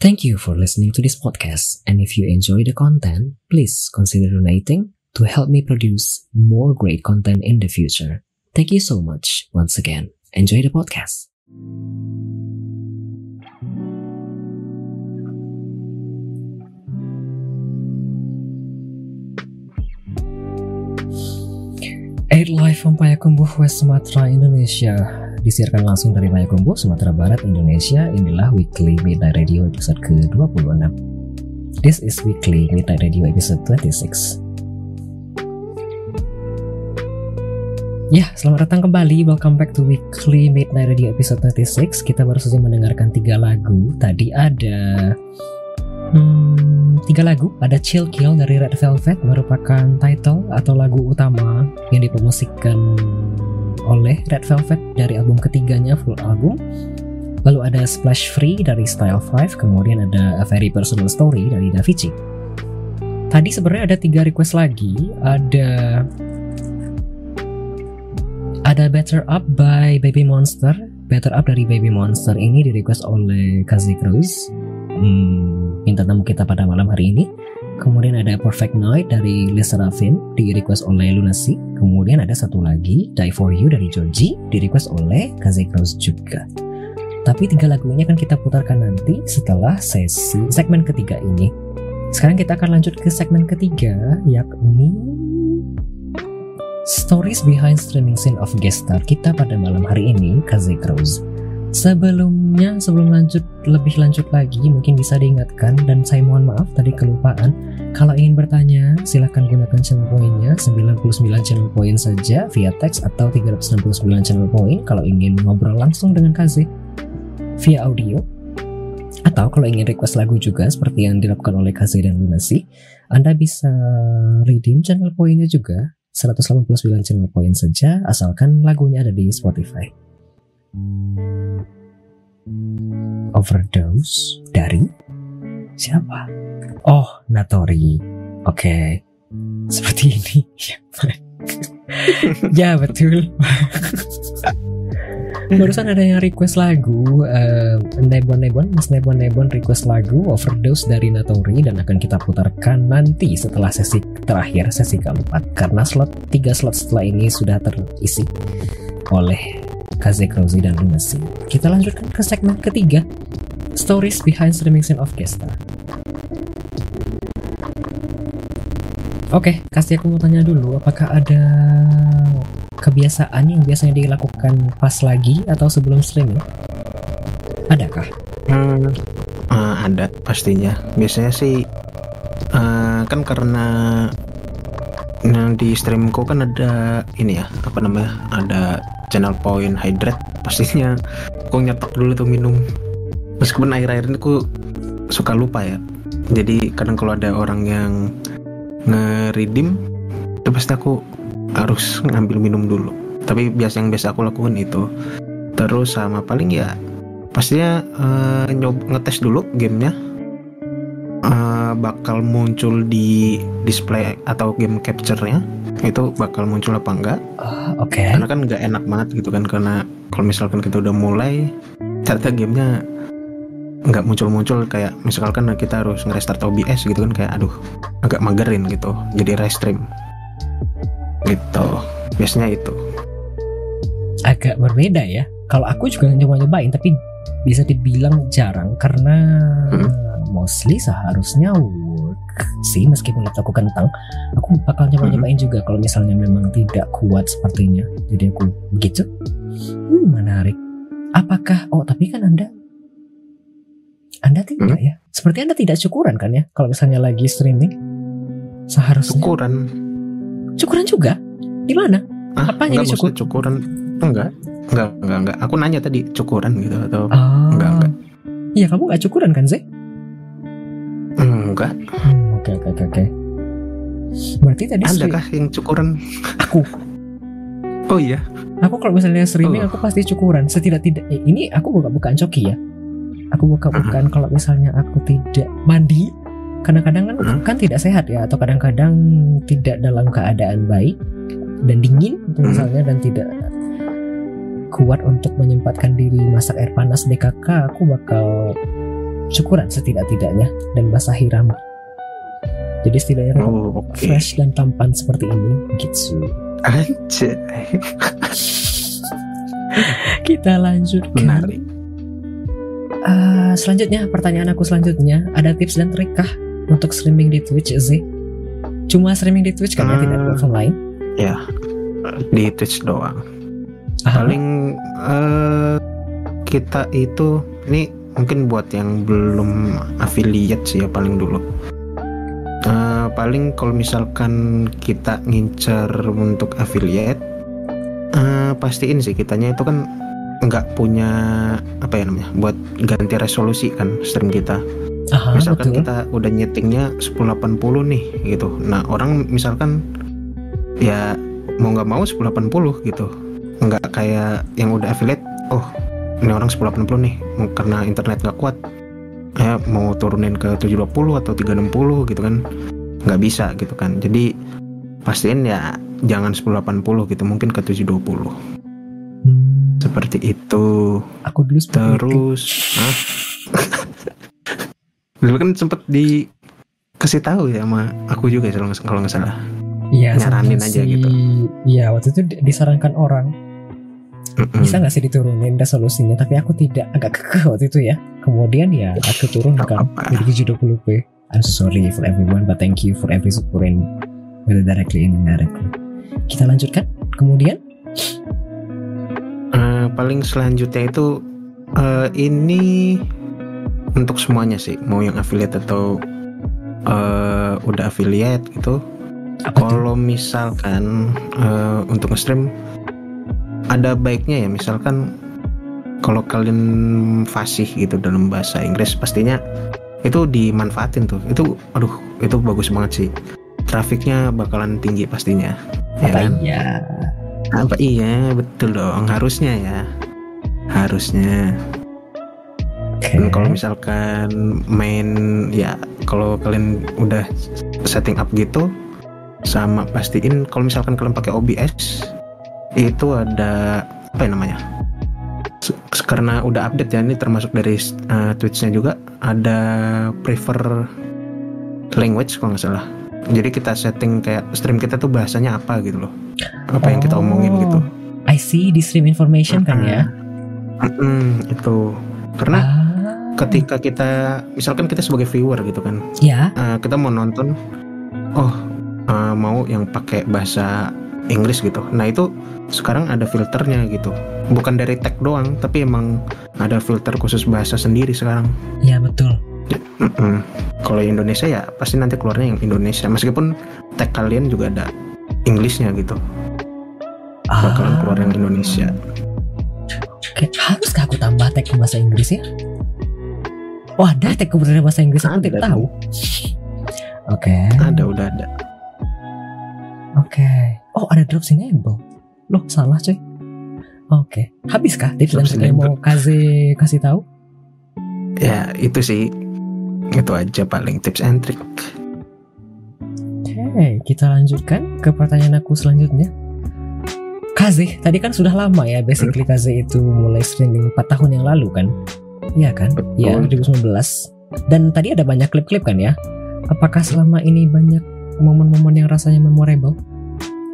Thank you for listening to this podcast, and if you enjoy the content, please consider donating to help me produce more great content in the future. Thank you so much once again. Enjoy the podcast. Eight Live from Payakumbuh, West Sumatera, Indonesia Disiarkan langsung dari Payakumbuh, Sumatera Barat, Indonesia Inilah Weekly Midnight Radio episode ke-26 This is Weekly Midnight Radio episode 26 Ya, selamat datang kembali. Welcome back to Weekly Midnight Radio episode 26. Kita baru saja mendengarkan tiga lagu. Tadi ada hmm, tiga lagu. Ada Chill Kill dari Red Velvet merupakan title atau lagu utama yang dipromosikan oleh Red Velvet dari album ketiganya full album. Lalu ada Splash Free dari Style 5, kemudian ada A Very Personal Story dari Davichi. Tadi sebenarnya ada tiga request lagi. Ada ada Better Up by Baby Monster. Better Up dari Baby Monster ini di request oleh Kazi Cruz. Hmm, minta tamu kita pada malam hari ini. Kemudian ada Perfect Night dari Lisa Raffin di request oleh Lunacy. Kemudian ada satu lagi Die For You dari Joji di request oleh Kazi Cruz juga. Tapi tiga lagu ini akan kita putarkan nanti setelah sesi segmen ketiga ini. Sekarang kita akan lanjut ke segmen ketiga yakni Stories behind streaming scene of guest star kita pada malam hari ini, Kaze. Sebelumnya, sebelum lanjut lebih lanjut lagi, mungkin bisa diingatkan dan saya mohon maaf tadi kelupaan. Kalau ingin bertanya, silahkan gunakan channel poinnya 99 channel point saja via teks atau 369 channel point kalau ingin ngobrol langsung dengan Kaze via audio. Atau kalau ingin request lagu juga seperti yang dilakukan oleh Kaze dan Lunasi, Anda bisa redeem channel poinnya juga 189 channel point saja asalkan lagunya ada di Spotify. Overdose dari siapa? Oh, Natori. Oke. Okay. Seperti ini. ya, betul. Barusan ada yang request lagu uh, Nebon Nebon Mas Nebon Nebon request lagu Overdose dari Natori Dan akan kita putarkan nanti setelah sesi terakhir Sesi keempat Karena slot tiga slot setelah ini sudah terisi Oleh Kaze Krozi dan Lunacy Kita lanjutkan ke segmen ketiga Stories behind streaming scene of Gesta Oke, kasih aku mau tanya dulu, apakah ada kebiasaan yang biasanya dilakukan pas lagi atau sebelum streaming? Adakah? Hmm, uh, ada pastinya. Biasanya sih uh, kan karena nah, di streamku kan ada ini ya apa namanya ada channel point hydrate pastinya. Aku nyetok dulu tuh minum. Meskipun air-air ini aku suka lupa ya. Jadi kadang kalau ada orang yang nge-redeem itu pasti aku harus ngambil minum dulu. Tapi biasa yang biasa aku lakukan itu. Terus sama paling ya pastinya uh, nyob ngetes dulu gamenya. Uh, bakal muncul di display atau game capture-nya itu bakal muncul apa enggak. Uh, oke. Okay. karena kan nggak enak banget gitu kan karena kalau misalkan kita udah mulai ternyata gamenya nggak muncul-muncul. Kayak misalkan kita harus nge-restart OBS gitu kan kayak aduh agak magerin gitu jadi restream. Gitu. Biasanya itu. Agak berbeda ya. Kalau aku juga nyoba-nyobain tapi bisa dibilang jarang karena hmm. mostly seharusnya sih meskipun laptopku kentang aku bakal nyoba-nyobain hmm. juga kalau misalnya memang tidak kuat sepertinya jadi aku begitu hmm, menarik apakah oh tapi kan anda anda tidak hmm? ya? Seperti Anda tidak syukuran kan ya? Kalau misalnya lagi streaming, seharusnya. Syukuran. Syukuran juga? Di mana? Ah, Apa yang syukur? Syukuran enggak. Enggak, enggak, enggak. Aku nanya tadi cukuran gitu atau oh. enggak, enggak. Iya, kamu enggak cukuran kan, Zek? enggak Hmm, Oke oke oke oke. Berarti tadi ada stream- kah yang cukuran aku oh iya aku kalau misalnya streaming Oh. aku pasti cukuran setidak-tidak eh, ini aku buka bukaan coki ya. Aku buka bukaan kalau misalnya aku tidak mandi kadang-kadang kan Hmm. kan tidak sehat ya atau kadang-kadang tidak dalam keadaan baik dan dingin gitu Hmm. misalnya dan tidak kuat untuk menyempatkan diri masak air panas DKK aku bakal syukuran setidak-tidaknya dan basahi rambut jadi setidaknya oh oke. Fresh dan tampan seperti ini gitu aja kita lanjutkan. Menarik. Eh, selanjutnya pertanyaan aku selanjutnya. Ada tips dan trik kah untuk streaming di Twitch Z cuma streaming di Twitch kan ya Hmm. tidak ada platform lain? ya. Di Twitch doang. Aha. paling eh, kita itu ini mungkin buat yang belum affiliate sih ya paling dulu. Eh, paling kalau misalkan kita ngincer untuk affiliate eh, pastiin sih kitanya itu kan nggak punya apa ya namanya buat ganti resolusi kan stream kita. Aha, misalkan betul. kita udah nyetingnya 1080 nih gitu. Nah orang misalkan ya mau nggak mau 1080 gitu. Nggak kayak yang udah affiliate oh ini orang 1080 nih karena internet nggak kuat ya mau turunin ke 720 atau 360 gitu kan nggak bisa gitu kan jadi pastiin ya jangan 1080 gitu mungkin ke 720 Hmm, seperti itu aku dulu. Terus, Hah? dulu kan sempet dikasih tahu ya sama aku juga kalau nggak- kalau nggak salah. Iya, nyaranin aja si- gitu. Iya, waktu itu di- disarankan orang Mm-mm. bisa nggak sih diturunin resolusinya, tapi aku tidak agak kekeh waktu itu ya. Kemudian ya aku turunkan apa-apa. jadi 720p. I'm so sorry for everyone, but thank you for every supporting whether directly and indirectly. Kita lanjutkan. Kemudian, Eh, paling selanjutnya itu eh, ini untuk semuanya sih, mau yang affiliate atau eh, udah affiliate gitu. Kalau misalkan eh, untuk nge-stream ada baiknya ya misalkan kalau kalian fasih gitu dalam bahasa Inggris pastinya itu dimanfaatin tuh. Itu aduh itu bagus banget sih. Trafiknya bakalan tinggi pastinya. Ya Apa kan? iya? Apa iya betul dong harusnya ya. Harusnya. Oke. Dan kalau misalkan main ya kalau kalian udah setting up gitu sama pastiin kalau misalkan kalian pakai OBS itu ada apa ya namanya? Karena udah update ya ini termasuk dari uh, Twitch-nya juga ada prefer language kalau nggak salah. Jadi kita setting kayak stream kita tuh bahasanya apa gitu loh. Apa yang kita omongin Oh, gitu. I see di stream information kan ya. Mm-mm, itu. Karena Ah, ketika kita misalkan kita sebagai viewer gitu kan ya, eh, kita mau nonton oh eh, mau yang pakai bahasa Inggris gitu. Nah itu sekarang ada filternya gitu. Bukan dari tag doang tapi emang ada filter khusus bahasa sendiri sekarang. Ya betul. Mm-mm. kalau Indonesia ya pasti nanti keluarnya yang Indonesia. Meskipun tag kalian juga ada Inggrisnya gitu. Bakalan keluar yang Indonesia. Oke, haruskah aku tambah tag ke bahasa Inggris ya? Oh ada tag kebenaran bahasa Inggris aku tidak tahu. Oke, ada udah ada oke. Oh ada drop enable. Loh salah coy. Oke, habiskah tips dan Drops trik yang mau Kaze kasih tahu? ya itu sih itu aja paling tips and trick Oke, kita lanjutkan ke pertanyaan aku selanjutnya. Kaze, tadi kan sudah lama ya basically Kaze itu mulai streaming 4 tahun yang lalu kan? Iya kan? Iya, 2019. Dan tadi ada banyak klip-klip kan ya? Apakah selama ini banyak momen-momen yang rasanya memorable?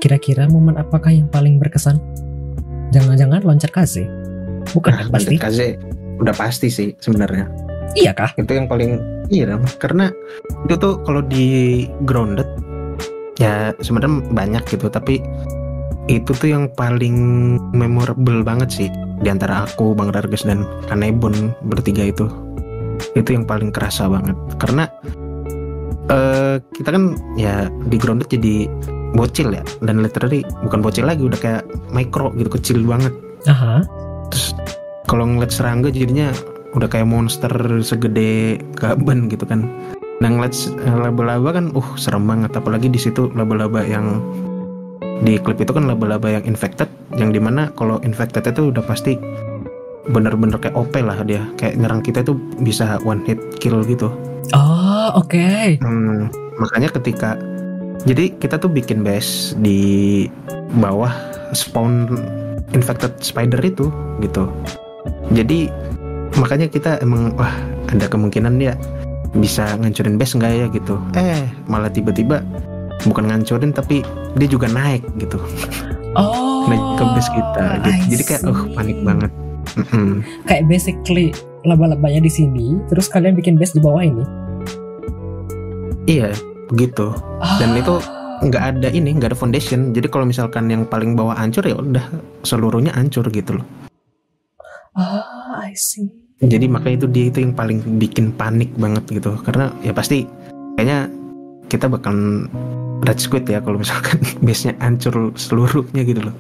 Kira-kira momen apakah yang paling berkesan? Jangan-jangan loncat Kaze? Bukan kan pasti? Kaze udah pasti sih sebenarnya Iya kah? itu yang paling iya karena itu tuh kalau di grounded ya sebenarnya banyak gitu tapi itu tuh yang paling memorable banget sih di antara aku Bang Darges dan Kanebon bertiga itu itu yang paling kerasa banget karena eh kita kan ya di grounded jadi bocil ya dan literally bukan bocil lagi udah kayak micro gitu kecil banget Aha. terus kalau ngeliat serangga jadinya udah kayak monster segede gaban gitu kan Nah ngeliat s- laba-laba kan, uh serem banget. Apalagi di situ laba-laba yang di klip itu kan laba-laba yang infected, yang di mana kalau infected itu udah pasti bener-bener kayak OP lah dia. Kayak nyerang kita tuh bisa one hit kill gitu. Oh, oke. Hmm, makanya ketika jadi kita tuh bikin base di bawah spawn infected spider itu gitu. Jadi makanya kita emang wah ada kemungkinan dia bisa ngancurin base nggak ya gitu. Eh malah tiba-tiba bukan ngancurin tapi dia juga naik gitu. Oh. Naik ke base kita. Gitu. I Jadi kayak oh see. panik banget. Mm-mm. Kayak basically laba-labanya di sini, terus kalian bikin base di bawah ini. Iya begitu. Dan Ah. itu nggak ada ini nggak ada foundation jadi kalau misalkan yang paling bawah hancur ya udah seluruhnya hancur gitu loh Ah, I see. jadi makanya itu dia itu yang paling bikin panik banget gitu karena ya pasti kayaknya kita bakal rage quit ya kalau misalkan base nya hancur seluruhnya gitu loh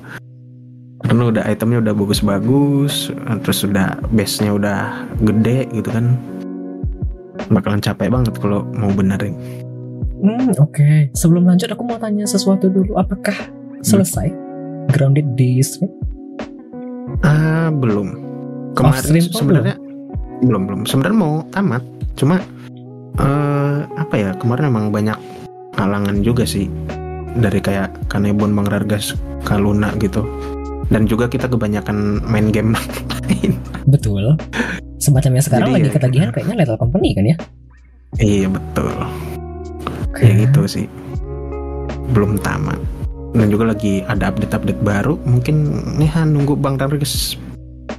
karena udah itemnya udah bagus-bagus terus udah base nya udah gede gitu kan bakalan capek banget kalau mau benerin Hmm, oke. Sebelum lanjut aku mau tanya sesuatu dulu. Apakah selesai grounded di stream? Ah belum. Off stream Kemarin tuh sebenarnya belum belum. Sebenarnya mau tamat, cuma eh apa ya kemarin emang banyak halangan juga sih dari kayak Kanebon, Bang Rargas, Kaluna gitu. Dan juga kita kebanyakan main game. Betul. Semacamnya sekarang Jadi lagi ya- ketagihan kayaknya Lethal Company kan ya? iya betul. Kayak gitu sih. Belum tamat. Dan juga lagi ada update-update baru. Mungkin nih Han, nunggu Bang Rargas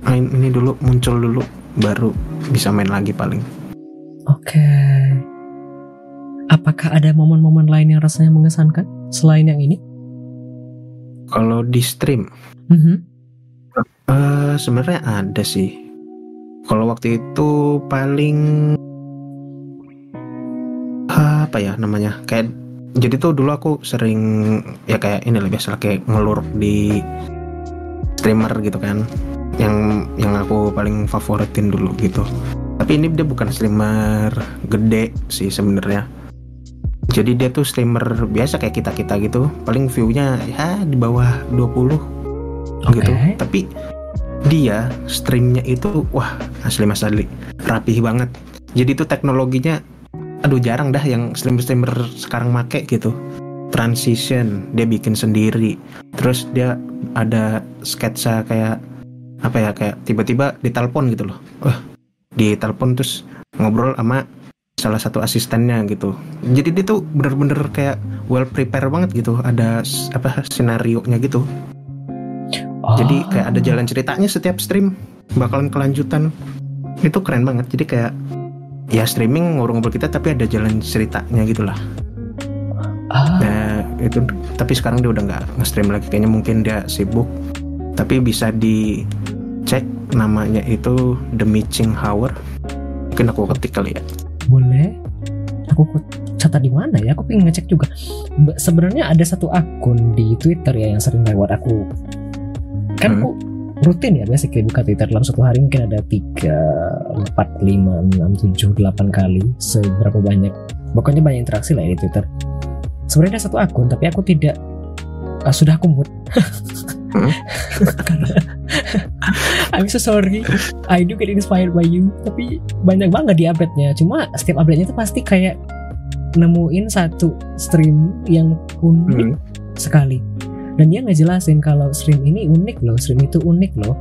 main ini dulu muncul dulu baru bisa main lagi paling. Oke. Apakah ada momen-momen lain yang rasanya mengesankan selain yang ini? Kalau di stream Mhm. Eh sebenarnya ada sih. Kalau waktu itu paling apa ya namanya? Kayak jadi tuh dulu aku sering ya kayak ini lah biasa kayak ngelur di streamer gitu kan. Yang yang aku paling favoritin dulu gitu. Tapi ini dia bukan streamer gede sih sebenarnya. Jadi dia tuh streamer biasa kayak kita-kita gitu. Paling view-nya ya di bawah 20 Oke. gitu. Tapi dia streamnya itu wah asli mas rapih banget. Jadi itu teknologinya aduh jarang dah yang streamer-streamer sekarang make gitu. Transition dia bikin sendiri. Terus dia ada sketsa kayak apa ya kayak tiba-tiba ditelepon gitu loh. Wah ditelepon terus ngobrol sama salah satu asistennya gitu jadi dia tuh bener-bener kayak well prepare banget gitu ada apa senario nya gitu jadi Oh. kayak ada jalan ceritanya setiap stream bakalan kelanjutan. Itu keren banget. Jadi kayak ya streaming ngobrol-ngobrol kita tapi ada jalan ceritanya gitu lah. Ah, Nah, itu tapi sekarang dia udah nggak nge-stream lagi kayaknya mungkin dia sibuk. Tapi bisa dicek namanya itu The Mitching Hour. Mungkin aku ketik kali ya. Boleh. Aku catat di mana ya? Aku pengen ngecek juga. Sebenarnya ada satu akun di Twitter ya yang sering lewat aku. Kan Hmm. aku rutin ya basically buka Twitter dalam satu hari mungkin ada 3, 4, 5, 6, 7, 8 kali seberapa banyak pokoknya banyak interaksi lah ya di Twitter sebenarnya ada satu akun tapi aku tidak ah, sudah aku mute Hmm. I'm so sorry. I do get inspired by you. Tapi banyak banget di update-nya. Cuma setiap update-nya itu pasti kayak nemuin satu stream yang unik Hmm. sekali. Dan dia ngejelasin kalau stream ini unik loh stream itu unik loh.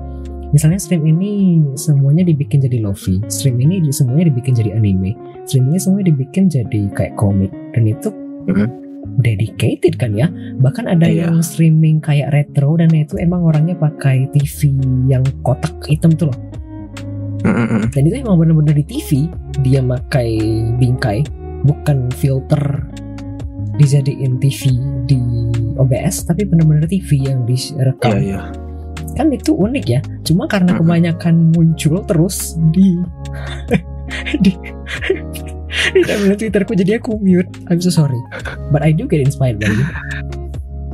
Misalnya stream ini semuanya dibikin jadi lofi stream ini semuanya dibikin jadi anime stream ini semuanya dibikin jadi kayak komik. Dan itu Mhm. Dedicated kan ya bahkan ada Iya. yang streaming kayak retro dan itu emang orangnya pakai TV yang kotak hitam tuh loh Mm-mm. dan itu emang bener-bener di TV dia pakai bingkai bukan filter dijadiin TV di OBS tapi bener-bener TV yang direkam iya. kan itu unik ya cuma karena Mm-mm. kebanyakan muncul terus di di timeline twitterku jadi aku mute I'm so sorry but I do get inspired by you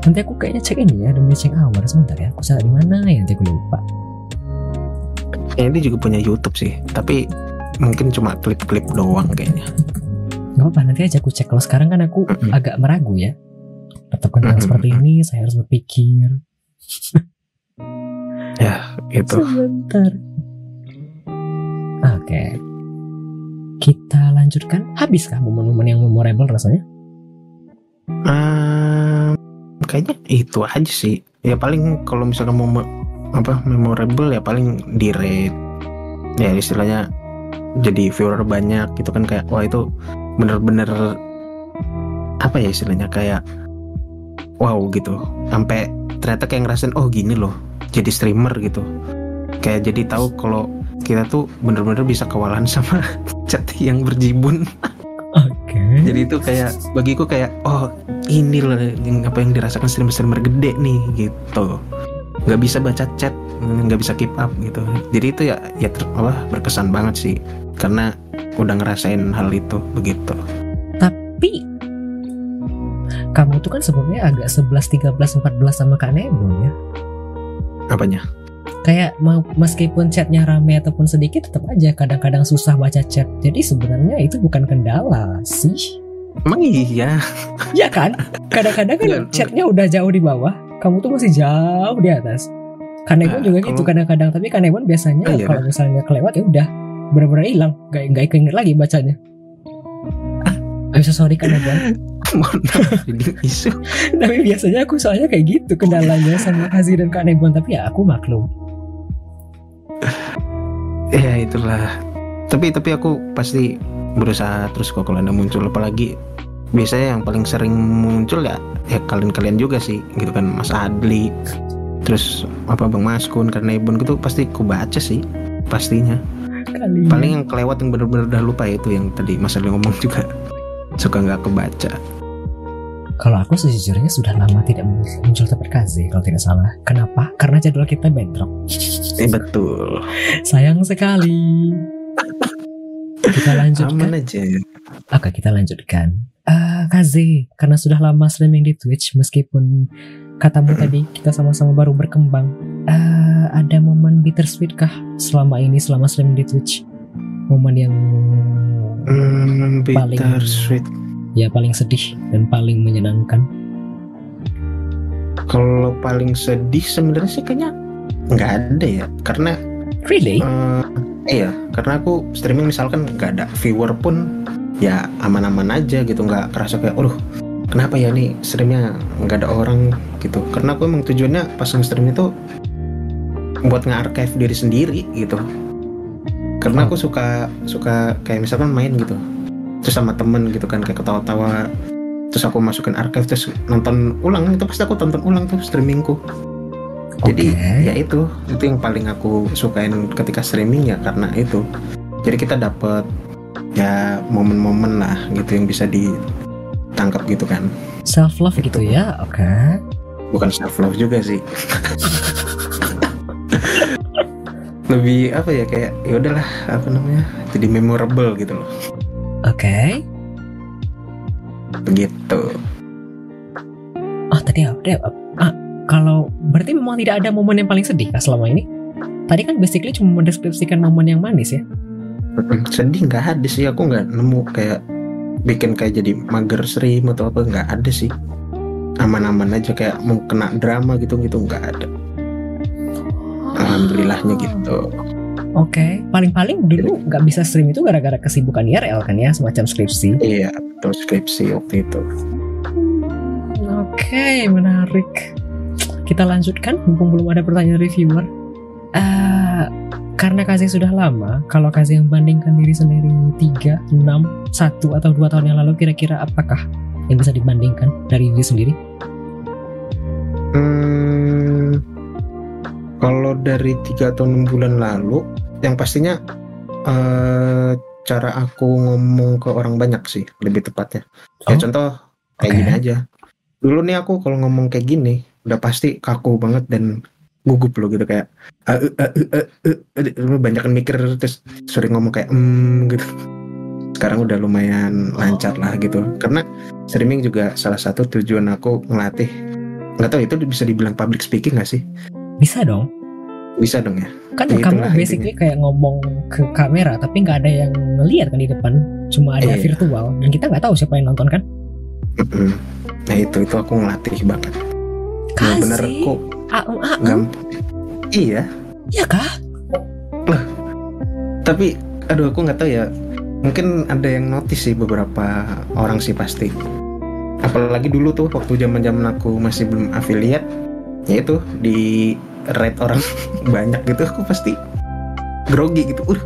nanti aku kayaknya cek ini ya demi cek hour sebentar ya aku salah di mana ya nanti aku lupa Kayaknya dia juga punya YouTube sih, tapi mungkin cuma klip-klip doang kayaknya. Gak apa-apa nanti aja aku cek. Kalau sekarang kan aku Mm-mm. agak meragu ya. Laptop kental Mm-mm. seperti ini, saya harus berpikir. Ya, itu. Sebentar. Oke. Kita lanjutkan. Habiskah momen-momen yang memorable rasanya? Ehm, kayaknya itu aja sih. Ya paling kalau misalkan mau apa memorable ya paling di rate. Ya istilahnya jadi viewer banyak gitu kan kayak wah itu bener-bener apa ya istilahnya kayak wow gitu. Sampai ternyata kayak ngerasain oh gini loh jadi streamer gitu. Kayak jadi tahu kalau kita tuh bener-bener bisa kewalahan sama chat yang berjibun. Oke. jadi itu kayak bagiku kayak oh ini loh yang apa yang dirasakan streamer-streamer gede nih gitu. Nggak bisa baca chat nggak bisa keep up gitu. Jadi itu ya ya ter- apa berkesan banget sih. Karena udah ngerasain hal itu begitu. Tapi kamu tuh kan sebenarnya agak 11, 13, 14 sama Kak Nebon ya. apanya Kayak meskipun chatnya rame ataupun sedikit tetap aja kadang-kadang susah baca chat. Jadi sebenarnya itu bukan kendala sih. emang iya Ya kan? Kadang-kadang kan Enggak. chatnya udah jauh di bawah, kamu tuh masih jauh di atas. Kanebon Nah, juga gitu kadang-kadang, tapi Kanebon biasanya Oh, iya kalau misalnya kelewat ya udah benar-benar hilang, nggak nggak keinget lagi bacanya. I'm so sorry ini isu tapi biasanya aku soalnya kayak gitu kendalanya sama Hazi dan Kanebon, tapi ya aku maklum. ya itulah. Tapi tapi aku pasti berusaha terus kok kalau ada muncul. Apalagi biasanya yang paling sering muncul ya ya kalian-kalian juga sih gitu kan. Mas Adli terus apa Bang Maskun karena Ibon gitu pasti aku baca sih pastinya. Kali paling yang kelewat yang bener-bener udah lupa itu yang tadi Mas Adli ngomong juga. Suka nggak kebaca kalau aku sejujurnya sudah lama tidak muncul terperkazi kalau tidak salah. Kenapa? Karena jadwal kita bentrok. eh betul Sayang sekali. Kita lanjutkan. aman aja Oke, kita lanjutkan. Eh, Kaze, karena sudah lama streaming di Twitch, meskipun katamu tadi kita sama-sama baru berkembang, eh, ada momen bittersweet kah selama ini, selama streaming di Twitch? Momen yang hmm, Paling- bittersweet ya paling sedih dan paling menyenangkan. kalau paling sedih sebenarnya sih kayaknya nggak ada ya karena Really? Eh, iya, karena aku streaming misalkan nggak ada viewer pun ya aman-aman aja gitu, nggak kerasa kayak, aduh kenapa ya nih streamnya nggak ada orang gitu. Karena aku emang tujuannya pas nge-stream itu buat nge-archive diri sendiri gitu. Karena aku suka suka kayak misalkan main gitu, terus sama temen gitu kan kayak ketawa-tawa, terus aku masukin archive terus nonton ulang itu pasti aku tonton ulang tuh streamingku. Jadi Oke. ya itu itu yang paling aku sukain ketika streaming ya karena itu. Jadi kita dapat ya momen-momen lah gitu yang bisa ditangkap gitu kan. Self love gitu ya, oke. Bukan self love juga sih. Lebih apa ya kayak ya udahlah apa namanya jadi memorable gitu loh. Oke. Begitu. Oh tadi ada ah, kalau berarti memang tidak ada momen yang paling sedih kah selama ini? Tadi kan basically cuma mendeskripsikan momen yang manis ya. Sedih nggak ada sih aku nggak nemu kayak bikin kayak jadi mager stream atau apa nggak ada sih. Aman-aman aja kayak mau kena drama gitu gitu nggak ada. Alhamdulillahnya gitu. Oke, paling-paling dulu nggak bisa stream itu gara-gara kesibukan IRL kan ya, semacam skripsi. Iya, betul skripsi waktu itu. Oke, menarik. Kita lanjutkan, mumpung belum ada pertanyaan reviewer. Eh, karena kasih sudah lama, kalau kasih yang bandingkan diri sendiri 3, 6, 1 atau 2 tahun yang lalu, kira-kira apakah yang bisa dibandingkan dari diri sendiri? Hmm, kalau dari tiga atau enam bulan lalu, yang pastinya eh, cara aku ngomong ke orang banyak sih, lebih tepatnya. Ya Oh, contoh kayak oke. gini aja. Dulu nih aku kalau ngomong kayak gini, udah pasti kaku banget dan gugup loh gitu kayak "Ah, eh, eh, eh, eh, eh, eh," banyak kan mikir terus sering ngomong kayak hmm gitu. Sekarang udah lumayan lancar lah gitu. Karena streaming juga salah satu tujuan aku ngelatih nggak tahu itu bisa dibilang public speaking nggak sih? Bisa dong. Bisa dong ya. kan Gitu kamu basically kayak ngomong ke kamera tapi nggak ada yang ngelihat kan di depan cuma ada Iya. virtual dan kita nggak tahu siapa yang nonton kan. Nah itu itu aku ngelatih banget. Kasih kok aum aum gampang. Iya. ya kah Tapi aduh aku nggak tahu ya. Mungkin ada yang notice sih beberapa orang sih pasti. Apalagi dulu tuh waktu zaman-zaman aku masih belum affiliate, ya itu di rate orang banyak gitu aku pasti grogi gitu. Uh,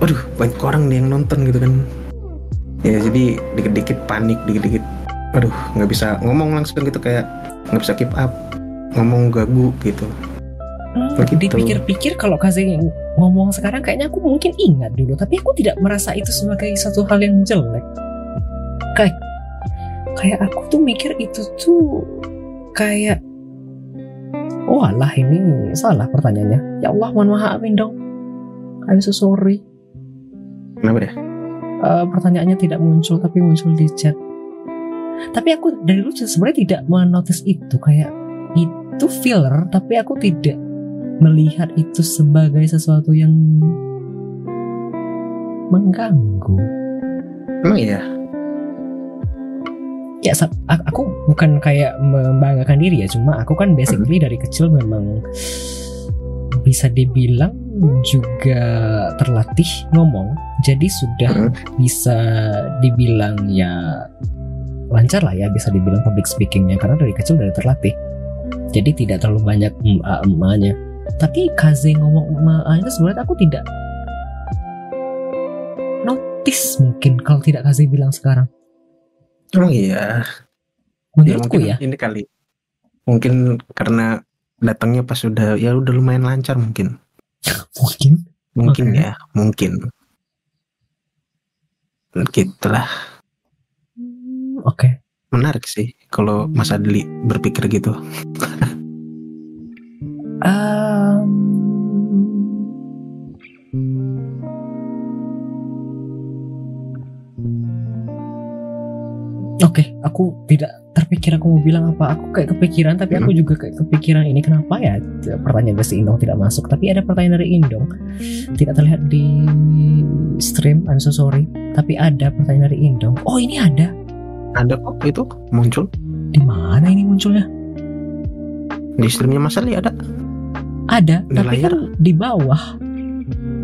aduh banyak orang nih yang nonton gitu kan. Ya jadi dikit-dikit panik, dikit-dikit aduh nggak bisa ngomong langsung gitu kayak nggak bisa keep up ngomong gagu gitu Hmm, Begitu. dipikir-pikir kalau Kaze ngomong sekarang kayaknya aku mungkin ingat dulu tapi aku tidak merasa itu sebagai satu hal yang jelek kayak kayak aku tuh mikir itu tuh kayak oh alah ini salah pertanyaannya. Ya Allah mohon maafin dong. I'm so sorry. Kenapa deh Eh, pertanyaannya tidak muncul tapi muncul di chat. Tapi aku dari dulu sebenarnya tidak menotis itu. Kayak itu filler tapi aku tidak melihat itu sebagai sesuatu yang mengganggu. Emang iya ya aku bukan kayak membanggakan diri ya cuma aku kan basically dari kecil memang bisa dibilang juga terlatih ngomong. Jadi sudah Hmm. bisa dibilang ya lancar lah ya bisa dibilang public speakingnya karena dari kecil dari terlatih. Jadi tidak terlalu banyak ma nya tapi Kaze ngomong ma itu sebenarnya aku tidak notice mungkin kalau tidak Kaze bilang sekarang emang iya. Menurutku mungkin ya. ini kali. Mungkin karena datangnya pas sudah ya udah lumayan lancar mungkin. Mungkin? Mungkin Oke. ya mungkin. Gitulah. Oke. Menarik sih kalau Mas Adli berpikir gitu. Em, Oke, aku tidak terpikir aku mau bilang apa. Aku kayak kepikiran, tapi aku juga kayak kepikiran ini kenapa ya pertanyaan dari Indong tidak masuk. Tapi ada pertanyaan dari Indong tidak terlihat di stream. I'm so sorry. Tapi ada pertanyaan dari Indong. Oh ini ada. ada kok itu muncul Di mana ini munculnya? di streamnya Mas Adli ada Ada, Di tapi layar? kan di bawah.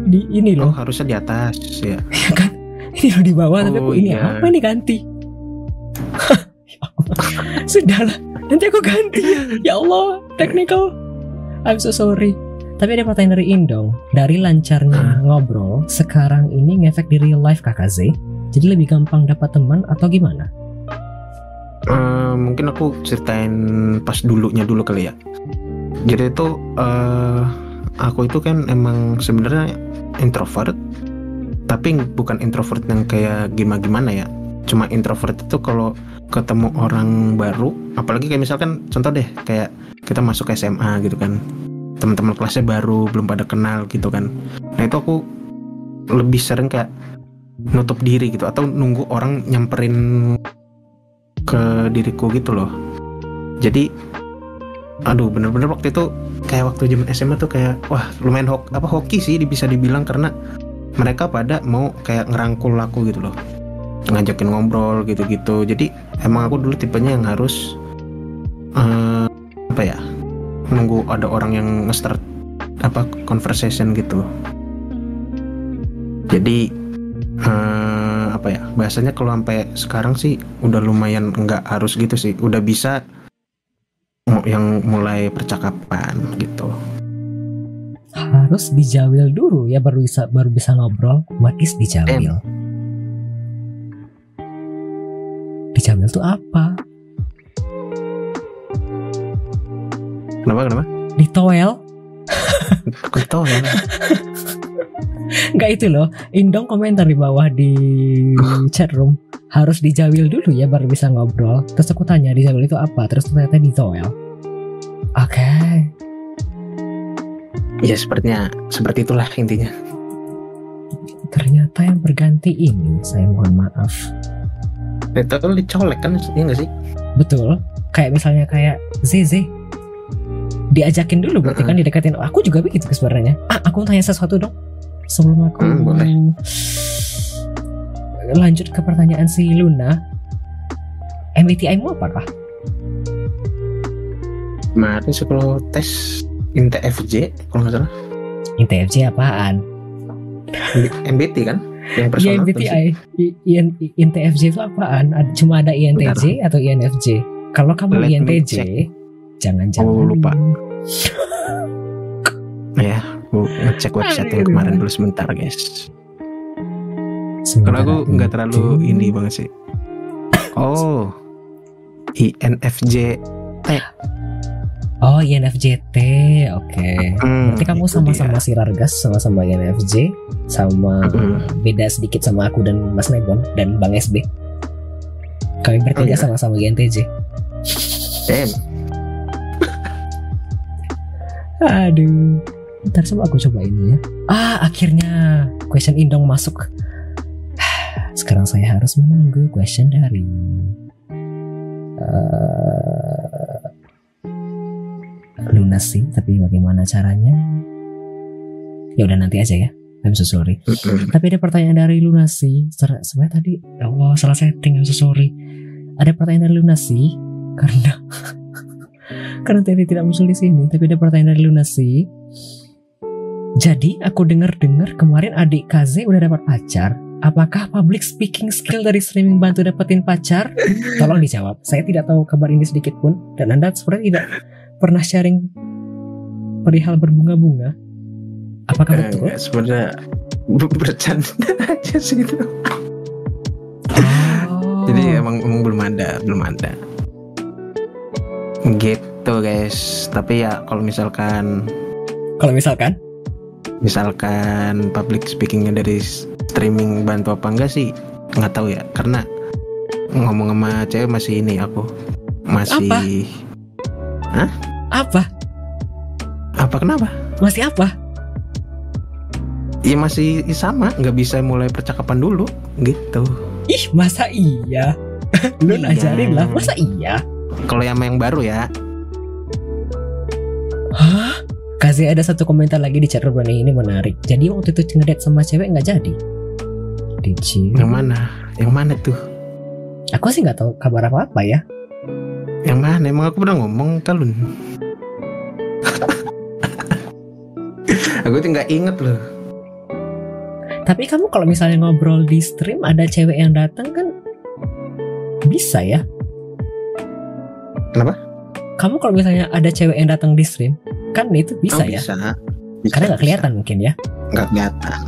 Di ini oh loh. harusnya di atas ya ya kan ini loh di bawah tapi aku Oh, ini iya. apa ini ganti. sudahlah nanti aku ganti. Ya Allah technical. I'm so sorry. Tapi ada pertanyaan dari Indong dari lancarnya ngobrol sekarang ini ngefek di real life kakak Z? Jadi lebih gampang dapat teman atau gimana? Eh, mungkin aku ceritain pas dulunya dulu kali ya. Jadi itu eh aku itu kan emang sebenarnya introvert, tapi bukan introvert yang kayak gimana gimana ya. Cuma introvert itu kalau ketemu orang baru, apalagi kayak misalkan contoh deh kayak kita masuk SMA gitu kan, teman-teman kelasnya baru belum pada kenal gitu kan. Nah itu aku lebih sering kayak nutup diri gitu atau nunggu orang nyamperin ke diriku gitu loh. Jadi aduh bener-bener waktu itu kayak waktu zaman SMA tuh kayak wah lumayan hok apa hoki sih bisa dibilang karena mereka pada mau kayak ngerangkul aku gitu loh ngajakin ngobrol gitu-gitu. Jadi emang aku dulu tipenya yang harus eh, apa ya nunggu ada orang yang nge-start apa conversation gitu. Jadi eh, apa ya bahasanya kalau sampai sekarang sih udah lumayan nggak harus gitu sih. Udah bisa yang mulai percakapan gitu. Harus dijawil dulu ya baru bisa baru bisa ngobrol. What is dijawil dijawil tuh apa? Kenapa kenapa? Ditoel Kok tahu ya Enggak itu loh. Indong komentar di bawah di chat room. Harus dijawil dulu ya baru bisa ngobrol. Terus aku tanya dijawil itu apa? Terus ternyata ditoel Oke. Ya sepertinya seperti itulah intinya. Ternyata yang berganti ini Saya mohon maaf itu dicolek kan ya nggak sih? Betul. Kayak misalnya kayak ZZ diajakin dulu berarti kan didekatin aku juga begitu sebenarnya. Ah. Aku tanya sesuatu dong. Sebelum aku Hmm, boleh. lanjut ke pertanyaan si Luna. MBTI mu apakah Kemarin sekolah tes INTFJ kalau nggak salah. INTFJ apaan? MBT kan yang personal IN- INTFJ itu apaan? Cuma ada INTJ atau INFJ kalau kamu Let INTJ jangan-jangan. Oh, lupa. ya aku ngecek website yang kemarin dulu sebentar guys. Kalau aku nggak terlalu ini banget sih. Oh, INFJ. Oh INFJT oke Hmm, Berarti kamu sama-sama si Rargas sama-sama INFJ sama Hmm. beda sedikit sama aku dan Mas Nebon dan Bang SB. Kami bertiga Oh, iya? sama-sama INTJ. Damn. Aduh. Ntar coba aku coba ini ya. Ah, akhirnya question indong masuk. Sekarang saya harus menunggu question dari eh Lunasi, tapi bagaimana caranya? Ya udah nanti aja ya. I'm so sorry. Tapi ada pertanyaan dari Lunasi. Sebenarnya tadi, ya Allah salah setting. I'm so sorry. Ada pertanyaan dari Lunasi karena karena tadi tidak muncul di sini. Tapi ada pertanyaan dari Lunasi. Jadi aku dengar-dengar kemarin adik Kaze udah dapat pacar. Apakah public speaking skill dari streaming bantu dapetin pacar? Tolong dijawab. Saya tidak tahu kabar ini sedikit pun dan Anda sebenarnya tidak pernah sharing perihal berbunga-bunga. Apakah Eh, betul? sebenarnya ber- bercanda aja sih itu. Oh. Jadi emang, emang belum ada, belum ada. Gitu guys. Tapi ya kalau misalkan kalau misalkan misalkan public speakingnya dari streaming bantu apa enggak sih nggak tahu ya karena ngomong sama cewek masih ini aku masih apa? Apa kenapa Masih apa? ya masih sama nggak bisa mulai percakapan dulu gitu Ih, masa iya? Lu Iya. ajarin lah, masa iya? kalau yang yang baru ya Hah? Kasih ada satu komentar lagi di chat nih, ini menarik. Jadi waktu itu ngedate sama cewek nggak jadi? Dici. yang mana yang mana tuh Aku sih nggak tahu kabar apa apa ya. yang mana emang aku pernah ngomong kalun aku tuh nggak inget loh Tapi kamu kalau misalnya ngobrol di stream ada cewek yang datang kan bisa ya? Kenapa? Kamu kalau misalnya ada cewek yang datang di stream kan itu bisa Oh, ya? bisa. Karena nggak kelihatan mungkin ya. nggak kelihatan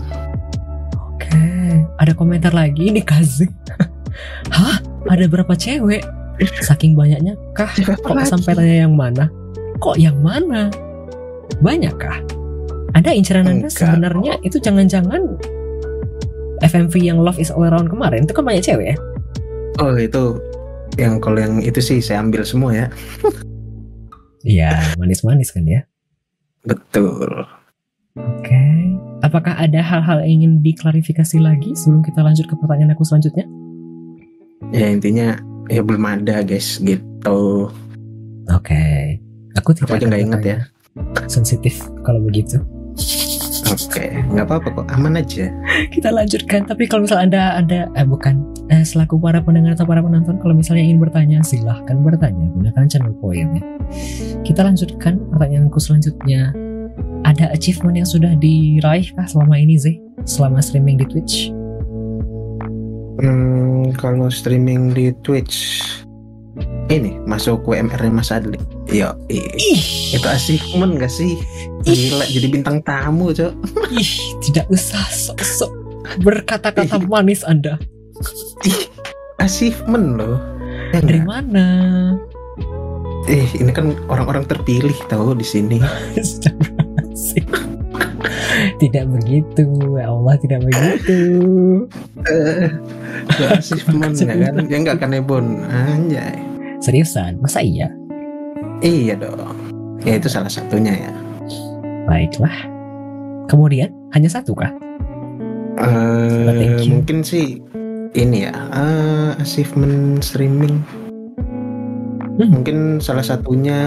Oke, ada komentar lagi ini Kazi. Hah? Ada berapa cewek? Saking banyaknya kah? Kok sampai tanya yang mana? Kok yang mana? Banyak kah? Ada inceran Anda sebenarnya itu jangan-jangan FMV yang Love is All Around kemarin itu kan banyak cewek ya? Oh itu yang kalau yang itu sih saya ambil semua ya. Iya, manis-manis kan ya. Betul. Oke. Apakah ada hal-hal yang ingin diklarifikasi lagi sebelum kita lanjut ke pertanyaan aku selanjutnya? Ya intinya ya belum ada guys gitu. Oke. Aku tidak Aku aja nggak inget ya. Sensitif kalau begitu. Oke, nggak apa-apa kok, aman aja. kita lanjutkan tapi kalau misalnya anda ada eh bukan eh, selaku para pendengar atau para penonton kalau misalnya ingin bertanya silahkan bertanya gunakan channel poinnya kita lanjutkan pertanyaanku selanjutnya ada achievement yang sudah diraih kah selama ini Zee selama streaming di Twitch Hmm, kalau streaming di Twitch ini masuk WMR Mas Adli. Yo, i- ih itu achievement gak sih? Gila jadi bintang tamu, Cok. ih tidak usah sok-sok berkata-kata manis anda Achievement loh. Ya dari nggak? mana Eh, ini kan orang-orang terpilih tahu di sini. Tidak begitu ya Allah tidak begitu Eh, itu achievement ya kan? Ya enggak kan Ebon? Anjay. Seriusan masa iya Iya dong. Ya itu salah satunya ya. Baiklah. Kemudian hanya satu kah? You. mungkin sih ini ya eh, achievement streaming. Hmm. Mungkin salah satunya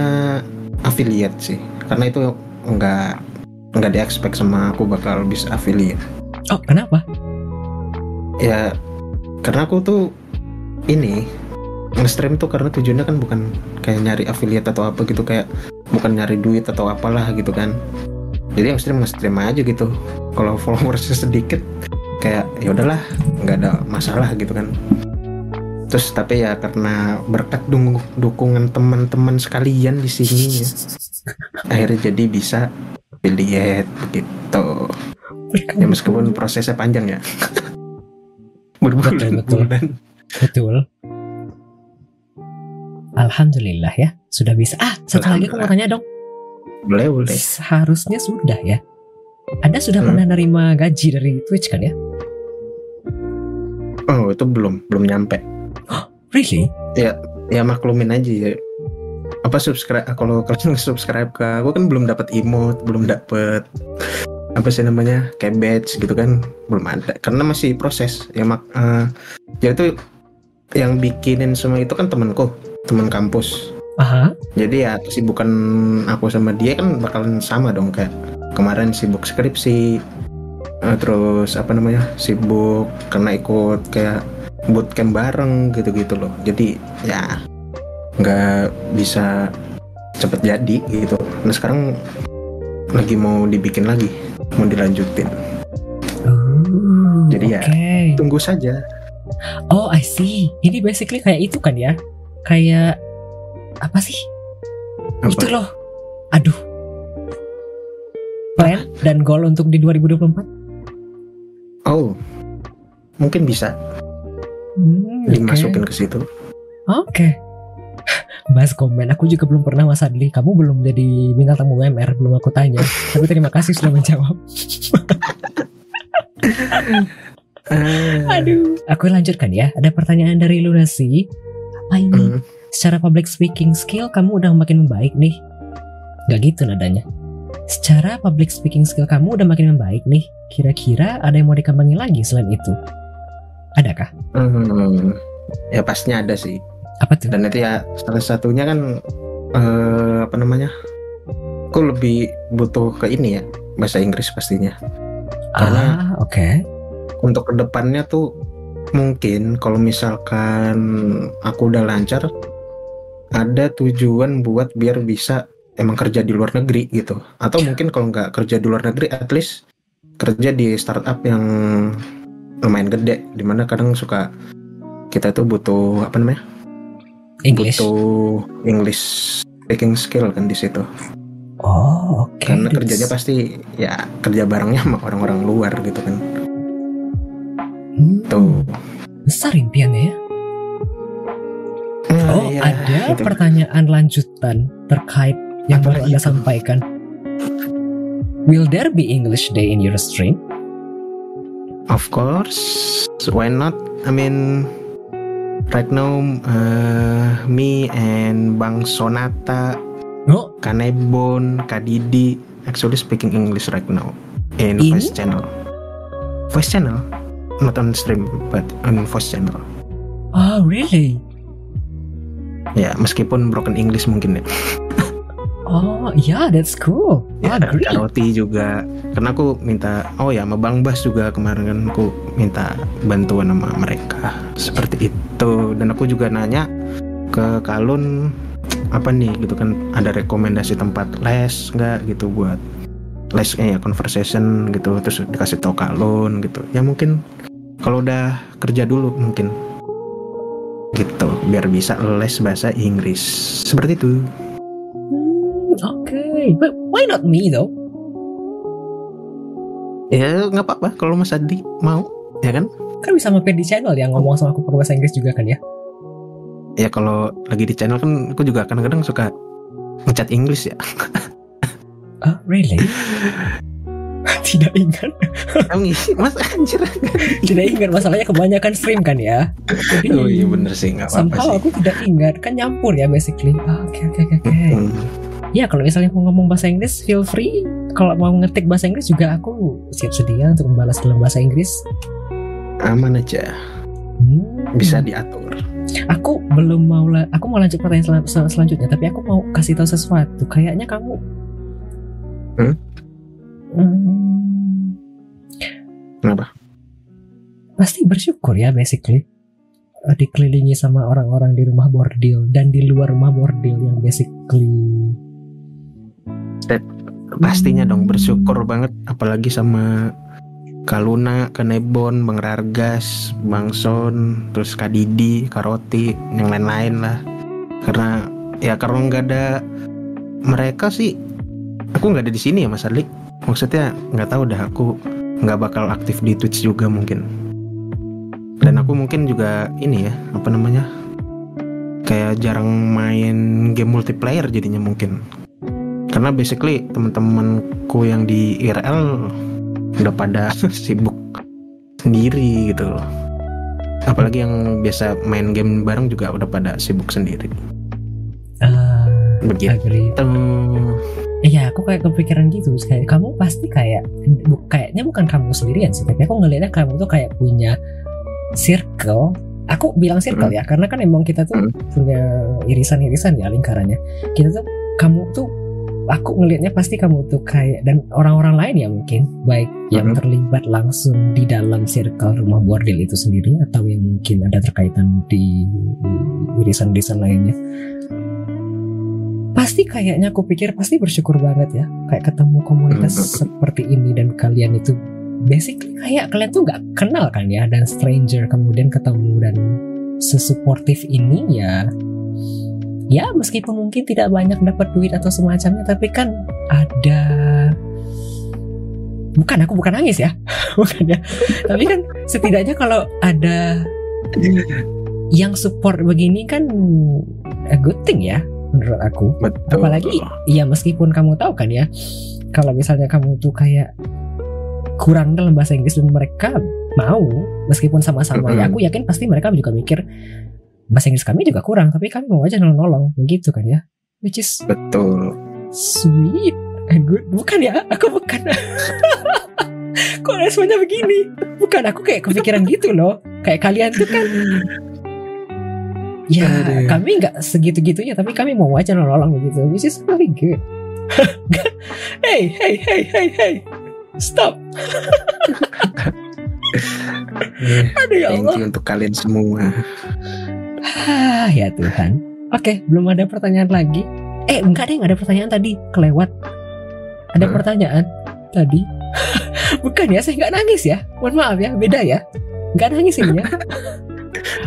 affiliate sih karena itu nggak nggak di expect sama aku bakal bisa affiliate Oh, kenapa? ya karena aku tuh ini nge-stream tuh karena tujuannya kan bukan kayak nyari affiliate atau apa gitu kayak bukan nyari duit atau apalah gitu kan. Jadi yang stream nge-stream aja gitu. Kalau followersnya sedikit kayak ya udahlah nggak ada masalah gitu kan. Terus tapi ya karena berkat dung- dukungan teman-teman sekalian di sini ya, akhirnya jadi bisa affiliate begitu ya meskipun prosesnya panjang ya. Betul, betul. berbulan-bulan. Betul. Alhamdulillah ya, sudah bisa. Ah, satu lagi aku mau tanya dong. boleh boleh Seharusnya sudah ya. Anda sudah Hmm. pernah nerima gaji dari Twitch kan ya? oh itu belum belum nyampe Really? ya maklumin aja ya apa subscribe kalau kalian subscribe ke aku kan belum dapat emote belum dapat apa sih namanya kayak badge gitu kan belum ada karena masih proses ya mak eh, ya itu yang bikinin semua itu kan temanku teman kampus Aha. jadi ya kesibukan aku sama dia kan bakalan sama dong kayak kemarin sibuk skripsi eh, terus apa namanya sibuk karena ikut kayak bootcamp bareng gitu-gitu loh jadi ya nggak bisa cepet jadi gitu nah sekarang lagi mau dibikin lagi mau dilanjutin Oh, Jadi ya, oke. tunggu saja Oh, I see. Ini basically kayak itu kan ya? Kayak apa sih? apa Itu loh. Aduh. Plan dan goal untuk di 2024? oh mungkin bisa Hmm, dimasukin ke situ Oke. Bahas komen, aku juga belum pernah Mas Adli. Kamu belum jadi bintang tamu UMR, belum aku tanya. Tapi terima kasih sudah menjawab. Aduh. Aku lanjutkan ya. Ada pertanyaan dari Lunasi. Apa ini? hmm, Secara public speaking skill kamu udah makin membaik nih. Gak gitu nadanya. Secara public speaking skill kamu udah makin membaik nih. Kira-kira ada yang mau dikembangin lagi selain itu? Adakah? hmm, ya pastinya ada sih Apa tuh? dan itu ya salah satunya kan eh, apa namanya aku lebih butuh ke ini ya bahasa Inggris pastinya karena- ah, oke. untuk ke depannya tuh mungkin kalau misalkan aku udah lancar ada tujuan buat biar bisa emang kerja di luar negeri gitu. Atau mungkin kalau nggak kerja di luar negeri at least kerja di startup yang lumayan gede di mana kadang suka kita tuh butuh apa namanya? English. butuh English speaking skill kan di situ. Oh, oke. karena kerjanya pasti ya kerja barengnya sama orang-orang luar gitu kan Hmm, tuh Besar impiannya ya. Nah, Oh, iya, ada gitu. pertanyaan lanjutan terkait yang Apa baru lagi Anda itu? sampaikan. Will there be English day in your stream? Of course, why not? I mean, right now, uh, me and Bang Sonata, Oh, Kanebon, Kadidi, actually speaking English right now in In? voice channel. Voice channel, not on stream, but on voice channel. oh really? Ya, meskipun broken English mungkin ya. Oh, yeah, that's cool. Ya, great. Karoti juga. Karena aku minta, oh ya, sama Bang Bas juga kemarin kan aku minta bantuan sama mereka. Seperti itu. Dan aku juga nanya ke Kalun apa nih gitu kan ada rekomendasi tempat les nggak gitu buat lesnya ya conversation gitu terus dikasih tau Kalun gitu. Ya mungkin kalau udah kerja dulu mungkin. Gitu biar bisa les bahasa Inggris. Seperti itu. Hmm, okay, but why not me though? ya nggak apa-apa. Kalau Mas Adi mau ya kan? Kan bisa mampir di channel yang ngomong sama aku pakai bahasa Inggris juga kan ya? ya kalau lagi di channel kan aku juga kadang-kadang suka ngecat Inggris ya Oh, really? Tidak ingat. Mas anjir Tidak ingat masalahnya kebanyakan stream kan ya. Jadi oh iya bener sih nggak apa-apa sih aku tidak ingat kan nyampur ya basically. Ah, Oke oke oke oke. Hmm. Ya kalau misalnya mau ngomong bahasa Inggris feel free. Kalau mau ngetik bahasa Inggris juga aku siap sedia untuk membalas dalam bahasa Inggris. aman aja Hmm, bisa diatur. Aku belum mau la- aku mau lanjut pertanyaan sel- sel- selanjutnya, tapi aku mau kasih tahu sesuatu. Kayaknya kamu Hmm? Hmm, Kenapa? pasti bersyukur ya basically Eh, dikelilingi sama orang-orang di rumah bordil dan di luar rumah bordil yang basically Pastinya dong bersyukur banget apalagi sama Kaluna, Kanebon, Bang Rargas, Bang Son, terus Kak Didi, Karoti, yang lain-lain lah. Karena ya karena nggak ada mereka sih, aku nggak ada di sini ya Mas Adli. Maksudnya nggak tahu dah aku nggak bakal aktif di Twitch juga mungkin. Dan aku mungkin juga ini ya apa namanya kayak jarang main game multiplayer jadinya mungkin karena basically teman-temanku yang di IRL udah pada sibuk sendiri gitu loh apalagi yang biasa main game bareng juga udah pada sibuk sendiri eh begitu agree. Iya, aku kayak kepikiran gitu. Kayak kamu pasti kayak bu, kayaknya bukan kamu sendirian sih, tapi aku ngelihatnya kamu tuh kayak punya circle. Aku bilang circle Hmm. ya, karena kan emang kita tuh Hmm. punya irisan-irisan ya lingkarannya. Kita tuh kamu tuh aku ngelihatnya pasti kamu tuh kayak dan orang-orang lain ya mungkin baik yang Hmm. terlibat langsung di dalam circle rumah bordil itu sendiri atau yang mungkin ada terkaitan di irisan-irisan lainnya pasti kayaknya aku pikir pasti bersyukur banget ya kayak ketemu komunitas Hmm. seperti ini dan kalian itu basically kayak kalian tuh nggak kenal kan ya dan stranger kemudian ketemu dan sesuportif ini ya. Ya meskipun mungkin tidak banyak dapat duit atau semacamnya tapi kan ada bukan aku bukan nangis ya. Bukan ya. Tapi kan setidaknya kalau ada yang support begini kan a good thing ya menurut aku. Betul apalagi ya meskipun kamu tahu kan ya kalau misalnya kamu tuh kayak kurang dalam bahasa Inggris dan mereka mau meskipun sama-sama ya Mm-mm. aku yakin pasti mereka juga mikir bahasa Inggris kami juga kurang tapi kami mau aja nolong-nolong begitu kan ya? Which is betul. sweet and good. Bukan ya aku bukan. Kok responnya begini? Bukan aku kayak kepikiran gitu loh. Kayak kalian tuh kan ya Aduh. kami nggak segitu-gitunya tapi kami mau aja nolong begitu which is really good. Hey hey hey hey hey stop. Aduh ya thank Allah. you untuk kalian semua. Ah ya Tuhan. Oke belum ada pertanyaan lagi. Eh enggak deh ada pertanyaan tadi kelewat. Ada Hah? pertanyaan tadi. Bukan ya saya nggak nangis ya. Mohon maaf ya beda ya. Nggak nangis ini ya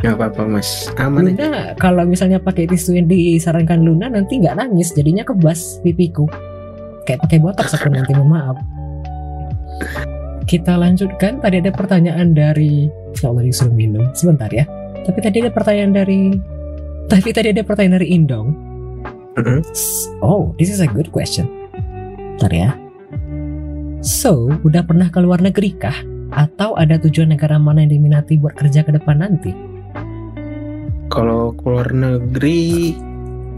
nggak apa-apa mas. Aman aja. Luna kalau misalnya pakai tisu yang disarankan Luna nanti nggak nangis. Jadinya kebas pipiku. Kayak pakai botox aku nanti mohon maaf. Kita lanjutkan. Tadi ada pertanyaan dari ya Allah disuruh minum. Sebentar ya. Tapi tadi ada pertanyaan dari tapi tadi ada pertanyaan dari Indong. Mm-mm. oh this is a good question. Bentar ya. So udah pernah ke luar negeri kah atau ada tujuan negara mana yang diminati buat kerja ke depan nanti Kalau keluar negeri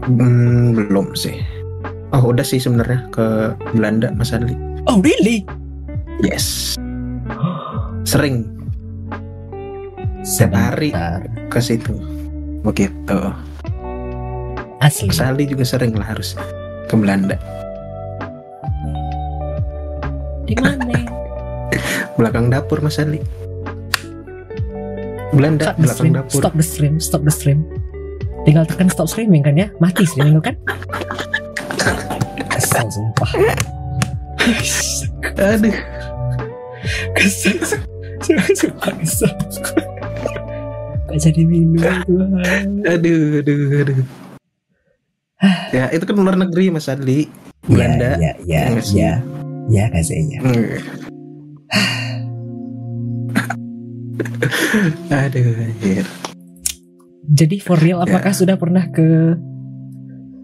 hmm, belum sih. Oh udah sih sebenarnya ke Belanda Mas Adli. oh really Yes. Sering Setiap hari. Ke situ. Begitu. asli Mas Adli juga sering lah harus ke Belanda. di mana Belakang dapur Mas Adli. Belanda stop belakang stream dapur. stop the stream stop the stream tinggal tekan stop streaming kan ya mati streaming kan kesel sumpah Aduh. kesel sumpah kesel gak jadi minum Tuhan Aduh, aduh, aduh. ya itu kan luar negeri Mas Adli. Belanda. ya ya Iya ya ya kasihnya Hmm. Aduh, anjir. jadi for real Ya. apakah sudah pernah ke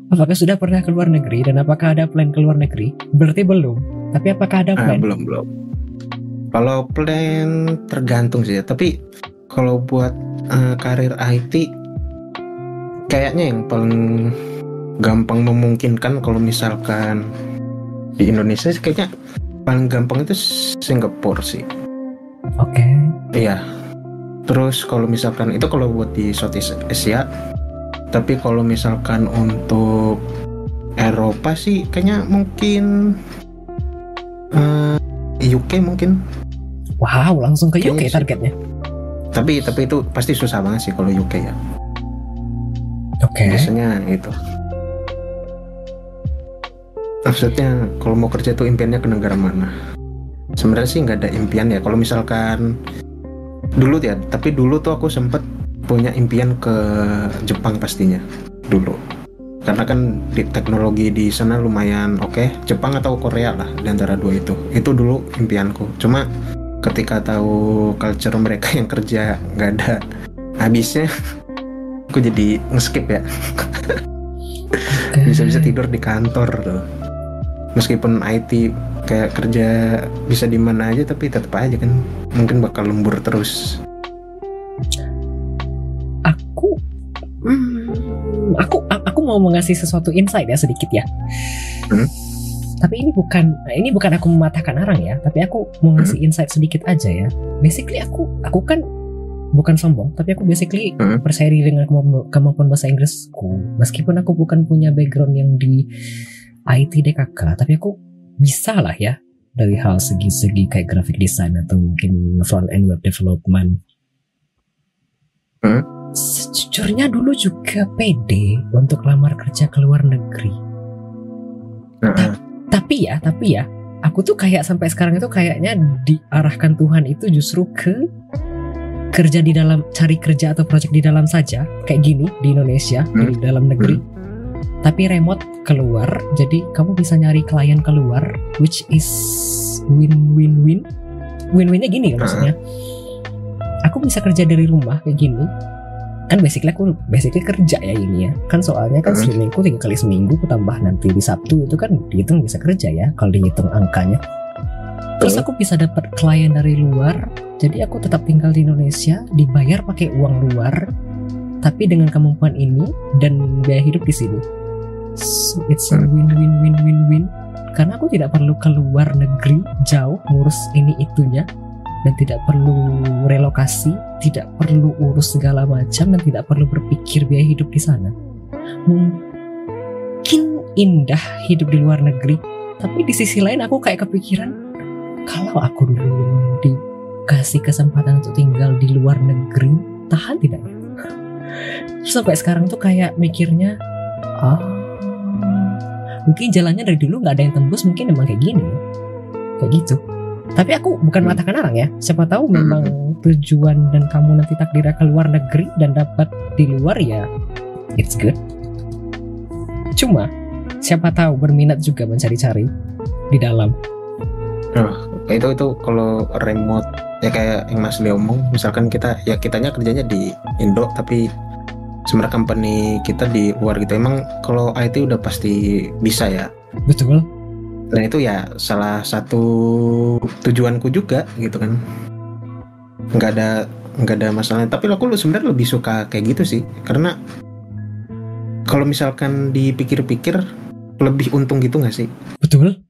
apakah sudah pernah ke luar negeri dan apakah ada plan ke luar negeri berarti belum tapi apakah ada Ah, plan belum belum. Kalau plan tergantung sih ya. Tapi kalau buat eh, karir IT, kayaknya yang paling gampang memungkinkan kalau misalkan di Indonesia kayaknya paling gampang itu Singapura sih. oke Iya. Terus kalau misalkan itu kalau buat di Southeast Asia tapi kalau misalkan untuk Eropa sih kayaknya mungkin uh, eh, UK mungkin. Wow langsung ke UK targetnya. Tapi tapi itu pasti susah banget sih kalau UK ya. Oke. Biasanya itu. Maksudnya kalau mau kerja tuh impiannya ke negara mana? Sebenarnya sih nggak ada impian ya. Kalau misalkan dulu ya tapi dulu tuh aku sempet punya impian ke Jepang pastinya. Dulu. Karena kan di teknologi di sana lumayan oke. Okay. Jepang atau Korea lah di antara dua itu. Itu dulu impianku. Cuma ketika tahu culture mereka yang kerja nggak ada habisnya aku jadi ngeskip ya. Bisa-bisa tidur di kantor tuh meskipun IT kayak kerja bisa di mana aja tapi tetap aja kan mungkin bakal lembur terus aku hmm, aku aku mau mengasih sesuatu insight ya sedikit ya hmm? tapi ini bukan ini bukan aku mematahkan orang ya tapi aku mau ngasih hmm? insight sedikit aja ya basically aku aku kan bukan sombong tapi aku basically hmm? percaya diri dengan kemampuan bahasa Inggrisku meskipun aku bukan punya background yang di IT DKK tapi aku bisa lah ya dari hal segi-segi kayak graphic design atau mungkin front end web development. Hmm? Sejujurnya dulu juga pede untuk lamar kerja ke luar negeri. Hmm. Ta tapi ya, tapi ya, aku tuh kayak sampai sekarang itu kayaknya diarahkan Tuhan itu justru ke kerja di dalam cari kerja atau project di dalam saja kayak gini di Indonesia hmm. di dalam negeri. Tapi remote keluar jadi kamu bisa nyari klien keluar which is win win win win winnya gini kan maksudnya. Aku bisa kerja dari rumah kayak gini. Kan basically aku basically kerja ya ini ya. Kan soalnya kan streamingku tiga kali seminggu tambah nanti di Sabtu itu kan dihitung bisa kerja ya kalau dihitung angkanya. Terus aku bisa dapat klien dari luar jadi aku tetap tinggal di Indonesia dibayar pakai uang luar tapi dengan kemampuan ini dan biaya hidup di sini So it's a win-win-win-win-win karena aku tidak perlu keluar negeri jauh ngurus ini itunya dan tidak perlu relokasi, tidak perlu urus segala macam dan tidak perlu berpikir biaya hidup di sana. Mungkin indah hidup di luar negeri, tapi di sisi lain aku kayak kepikiran kalau aku dulu dikasih kesempatan untuk tinggal di luar negeri, tahan tidak ya? Terus sampai sekarang tuh kayak mikirnya, ah mungkin jalannya dari dulu nggak ada yang tembus mungkin emang kayak gini. Kayak gitu. Tapi aku bukan hmm. mengatakan orang ya. Siapa tahu hmm. memang tujuan dan kamu nanti takdirnya ke luar negeri dan dapat di luar ya it's good. Cuma siapa tahu berminat juga mencari-cari di dalam. Nah itu itu kalau remote ya kayak yang Mas Leo omong misalkan kita ya kitanya kerjanya di Indo tapi sebenarnya company kita di luar gitu. Emang kalau IT udah pasti bisa ya. Betul. Dan itu ya salah satu tujuanku juga gitu kan. Nggak ada nggak ada masalah. Tapi aku lu sebenarnya lebih suka kayak gitu sih. Karena kalau misalkan dipikir-pikir lebih untung gitu nggak sih? Betul.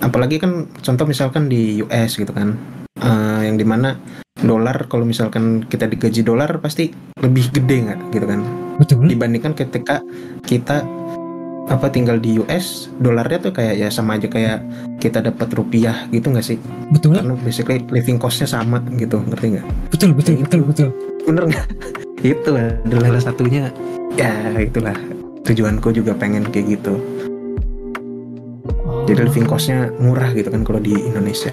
Apalagi kan contoh misalkan di US gitu kan. Uh, yang di mana dolar kalau misalkan kita digaji dolar pasti lebih gede nggak gitu kan? Betul. Dibandingkan ketika kita apa tinggal di US dolarnya tuh kayak ya sama aja kayak kita dapat rupiah gitu nggak sih? Betul. Karena basically living costnya sama gitu. Ngerti nggak? Betul betul ya, betul betul. Bener nggak? Itu adalah satunya. Ya itulah. Tujuanku juga pengen kayak gitu. Oh. jadi living costnya murah gitu kan kalau di Indonesia.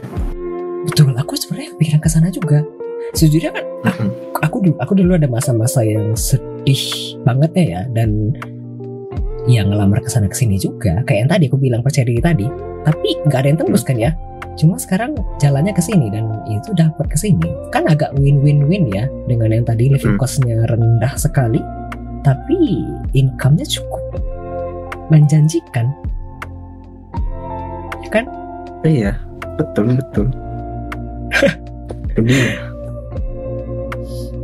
Betul. Aku sebenarnya pikiran ke sana juga. Sejujurnya kan aku, aku dulu aku dulu ada masa-masa yang sedih banget ya dan yang ngelamar ke sana ke sini juga. Kayak yang tadi aku bilang percaya diri tadi. Tapi nggak ada yang tembus kan ya. Cuma sekarang jalannya ke sini dan itu dapat ke sini. Kan agak win-win-win ya dengan yang tadi living costnya rendah sekali. Tapi income-nya cukup. Menjanjikan. Ya kan? Iya betul betul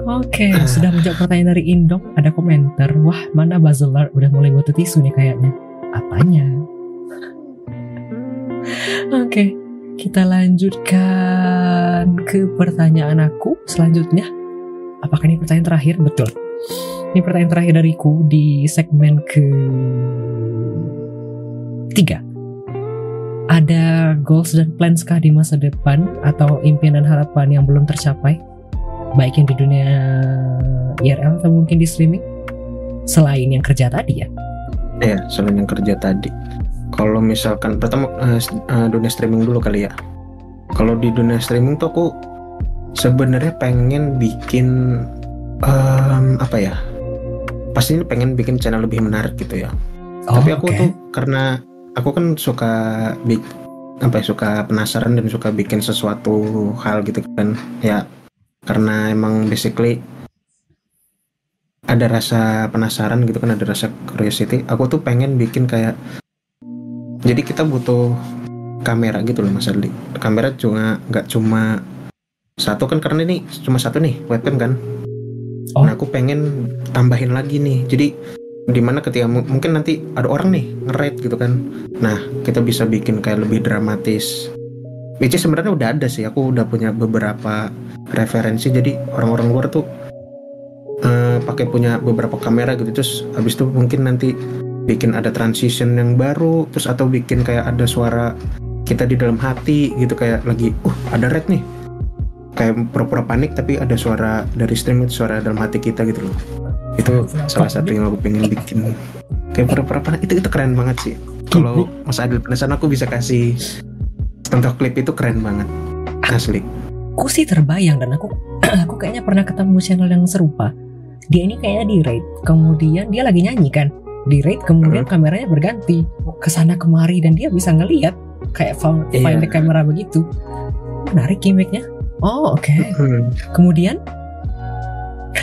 Oke, okay, sudah menjawab pertanyaan dari Indok. Ada komentar, wah mana Bazelar udah mulai buat tisu nih kayaknya. Apanya? Oke, okay, kita lanjutkan ke pertanyaan aku selanjutnya. apakah ini pertanyaan terakhir? Betul. Ini pertanyaan terakhir dariku di segmen ke tiga. Ada goals dan plans kah di masa depan atau impian dan harapan yang belum tercapai? Baik yang di dunia IRL atau mungkin di streaming? Selain yang kerja tadi ya? Ya, selain yang kerja tadi. Kalau misalkan pertama uh, uh, dunia streaming dulu kali ya. Kalau di dunia streaming tuh aku sebenarnya pengen bikin um, apa ya? Pastinya pengen bikin channel lebih menarik gitu ya. Oh, Tapi aku oke. tuh karena aku kan suka bik apa ya suka penasaran dan suka bikin sesuatu hal gitu kan. Ya karena emang basically ada rasa penasaran gitu kan ada rasa curiosity. Aku tuh pengen bikin kayak jadi kita butuh kamera gitu loh mas Adli kamera cuma nggak cuma satu kan karena ini cuma satu nih webcam kan. Oh. nah aku pengen tambahin lagi nih. Jadi di mana ketika mu- mungkin nanti ada orang nih nge-rate gitu kan. Nah kita bisa bikin kayak lebih dramatis. Is sebenarnya udah ada sih aku udah punya beberapa referensi. Jadi orang-orang luar tuh eh, pakai punya beberapa kamera gitu. Terus habis itu mungkin nanti bikin ada transition yang baru. Terus atau bikin kayak ada suara kita di dalam hati gitu. Kayak lagi uh ada red nih. Kayak pura-pura panik tapi ada suara dari stream itu suara dalam hati kita gitu loh itu salah satu yang aku pengen bikin kayak pura-pura itu itu keren banget sih kalau Mas Adil penasaran aku bisa kasih contoh klip itu keren banget asli Aku sih terbayang dan aku aku kayaknya pernah ketemu channel yang serupa. Dia ini kayaknya di raid, kemudian dia lagi nyanyi kan. Di raid kemudian kameranya berganti ke sana kemari dan dia bisa ngelihat kayak Iya. find the camera begitu. Menarik gimmicknya. Oh oke. Hmm. Kemudian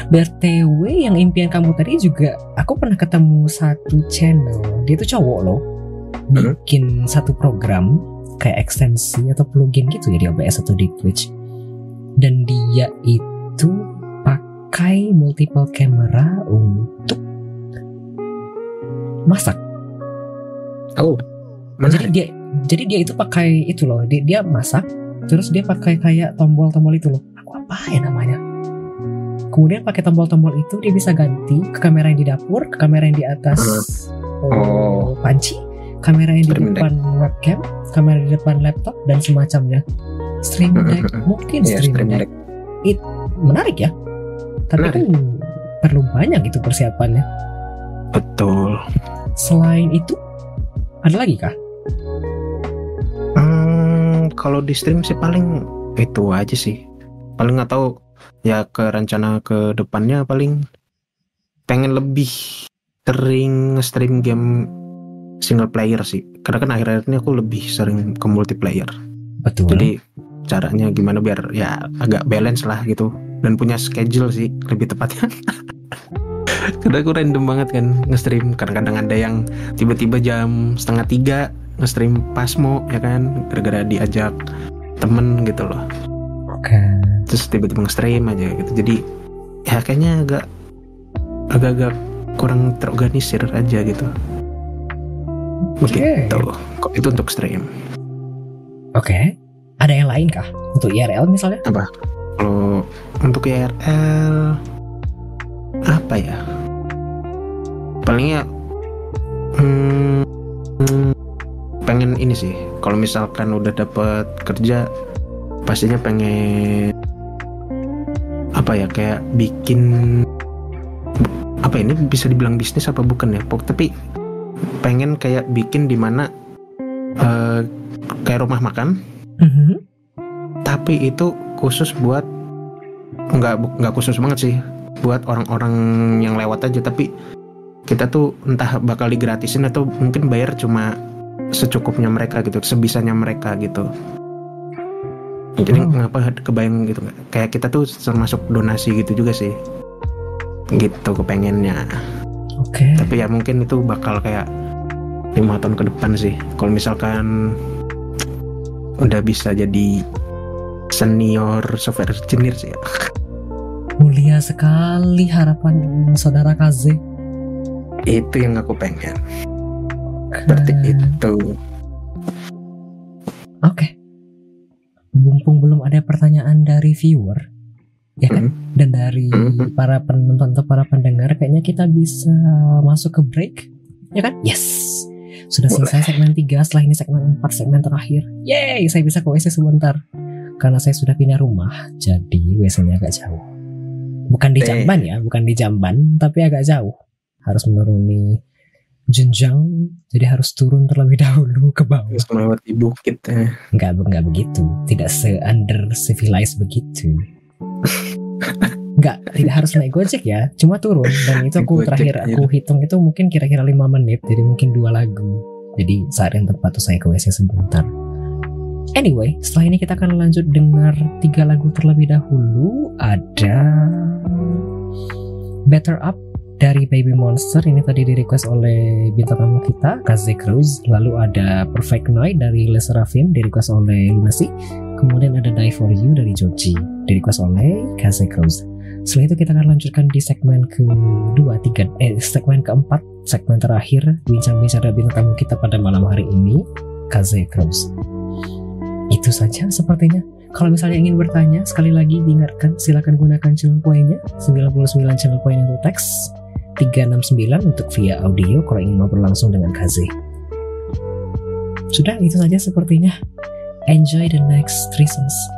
BTW yang impian kamu tadi juga aku pernah ketemu satu channel. Dia tuh cowok loh. Bikin satu program kayak ekstensi atau plugin gitu ya di OBS atau di Twitch. Dan dia itu pakai multiple camera untuk masak. Oh jadi dia jadi dia itu pakai itu loh. Dia, dia masak terus dia pakai kayak tombol-tombol itu loh. Aku apa ya namanya kemudian pakai tombol-tombol itu dia bisa ganti ke kamera yang di dapur ke kamera yang di atas Oh. panci kamera yang di Stream deck. depan webcam kamera di depan laptop dan semacamnya stream deck mungkin Iya, stream, stream deck. deck. menarik ya tapi Menarik. kan perlu banyak itu persiapannya betul selain itu ada lagi kah Hmm, kalau di stream sih paling itu aja sih. Paling nggak tahu ya ke rencana ke depannya paling pengen lebih sering stream game single player sih. Karena kan akhir-akhir ini aku lebih sering ke multiplayer. betul Jadi caranya gimana biar ya agak balance lah gitu dan punya schedule sih lebih tepatnya. Karena aku random banget kan nge-stream Kadang-kadang ada yang tiba-tiba jam setengah tiga nge-stream pasmo ya kan Gara-gara diajak temen gitu loh oke Terus tiba-tiba nge-stream aja gitu Jadi ya kayaknya agak Agak-agak kurang terorganisir aja gitu Begitu Kok itu untuk stream Oke. Ada yang lain kah? Untuk IRL misalnya? Kalau untuk IRL apa ya? Palingnya hmm, hmm, pengen ini sih. Kalau misalkan udah dapet kerja, pastinya pengen apa ya? Kayak bikin apa ini bisa dibilang bisnis apa bukan ya? Pok tapi pengen kayak bikin di mana eh, kayak rumah makan Mhm. tapi itu khusus buat nggak nggak khusus banget sih buat orang-orang yang lewat aja tapi kita tuh entah bakal digratisin atau mungkin bayar cuma secukupnya mereka gitu sebisanya mereka gitu jadi Oh. ngapa kebayang gitu kayak kita tuh termasuk donasi gitu juga sih gitu kepengennya Oke. tapi ya mungkin itu bakal kayak lima tahun ke depan sih kalau misalkan udah bisa jadi senior software engineer sih ya. Mulia sekali harapan saudara Kaze. itu yang aku pengen seperti Eh, itu viewer, ya kan? Dan dari Mhm. para penonton atau para pendengar kayaknya kita bisa masuk ke break. Ya kan? Yes. Sudah Boleh. selesai segmen 3, setelah ini segmen 4, segmen terakhir. Yeay, saya bisa ke WC sebentar. Karena saya sudah pindah rumah, jadi WC-nya agak jauh. Bukan di. Jamban ya, bukan di Jamban, tapi agak jauh. Harus menuruni jenjang, jadi harus turun terlebih dahulu ke bawah. Terus melewati bukit ya. Enggak, enggak begitu. Tidak se-under civilized begitu. Enggak, tidak harus naik gojek ya. Cuma turun. Dan itu aku Gojek, terakhir iya. aku hitung itu mungkin kira-kira 5 menit. Jadi mungkin dua lagu. Jadi saat yang tepat tuh saya ke WC sebentar. Anyway, setelah ini kita akan lanjut dengar tiga lagu terlebih dahulu. Ada Better Up dari Baby Monster ini tadi di request oleh bintang tamu kita Kaze Cruz. Lalu ada Perfect Night dari Les Serafim di request oleh Lunacy kemudian ada Die For You dari Joji di request oleh Kaze Cruz. Setelah itu kita akan lanjutkan di segmen kedua tiga eh segmen keempat segmen terakhir bincang-bincang dari bintang tamu kita pada malam hari ini Kaze Cruz. Itu saja sepertinya. Kalau misalnya ingin bertanya, sekali lagi diingatkan silakan gunakan channel poinnya 99 channel point untuk teks 369 untuk via audio kalau ingin ngobrol langsung dengan Kaze. Sudah itu saja sepertinya. Enjoy the next three songs.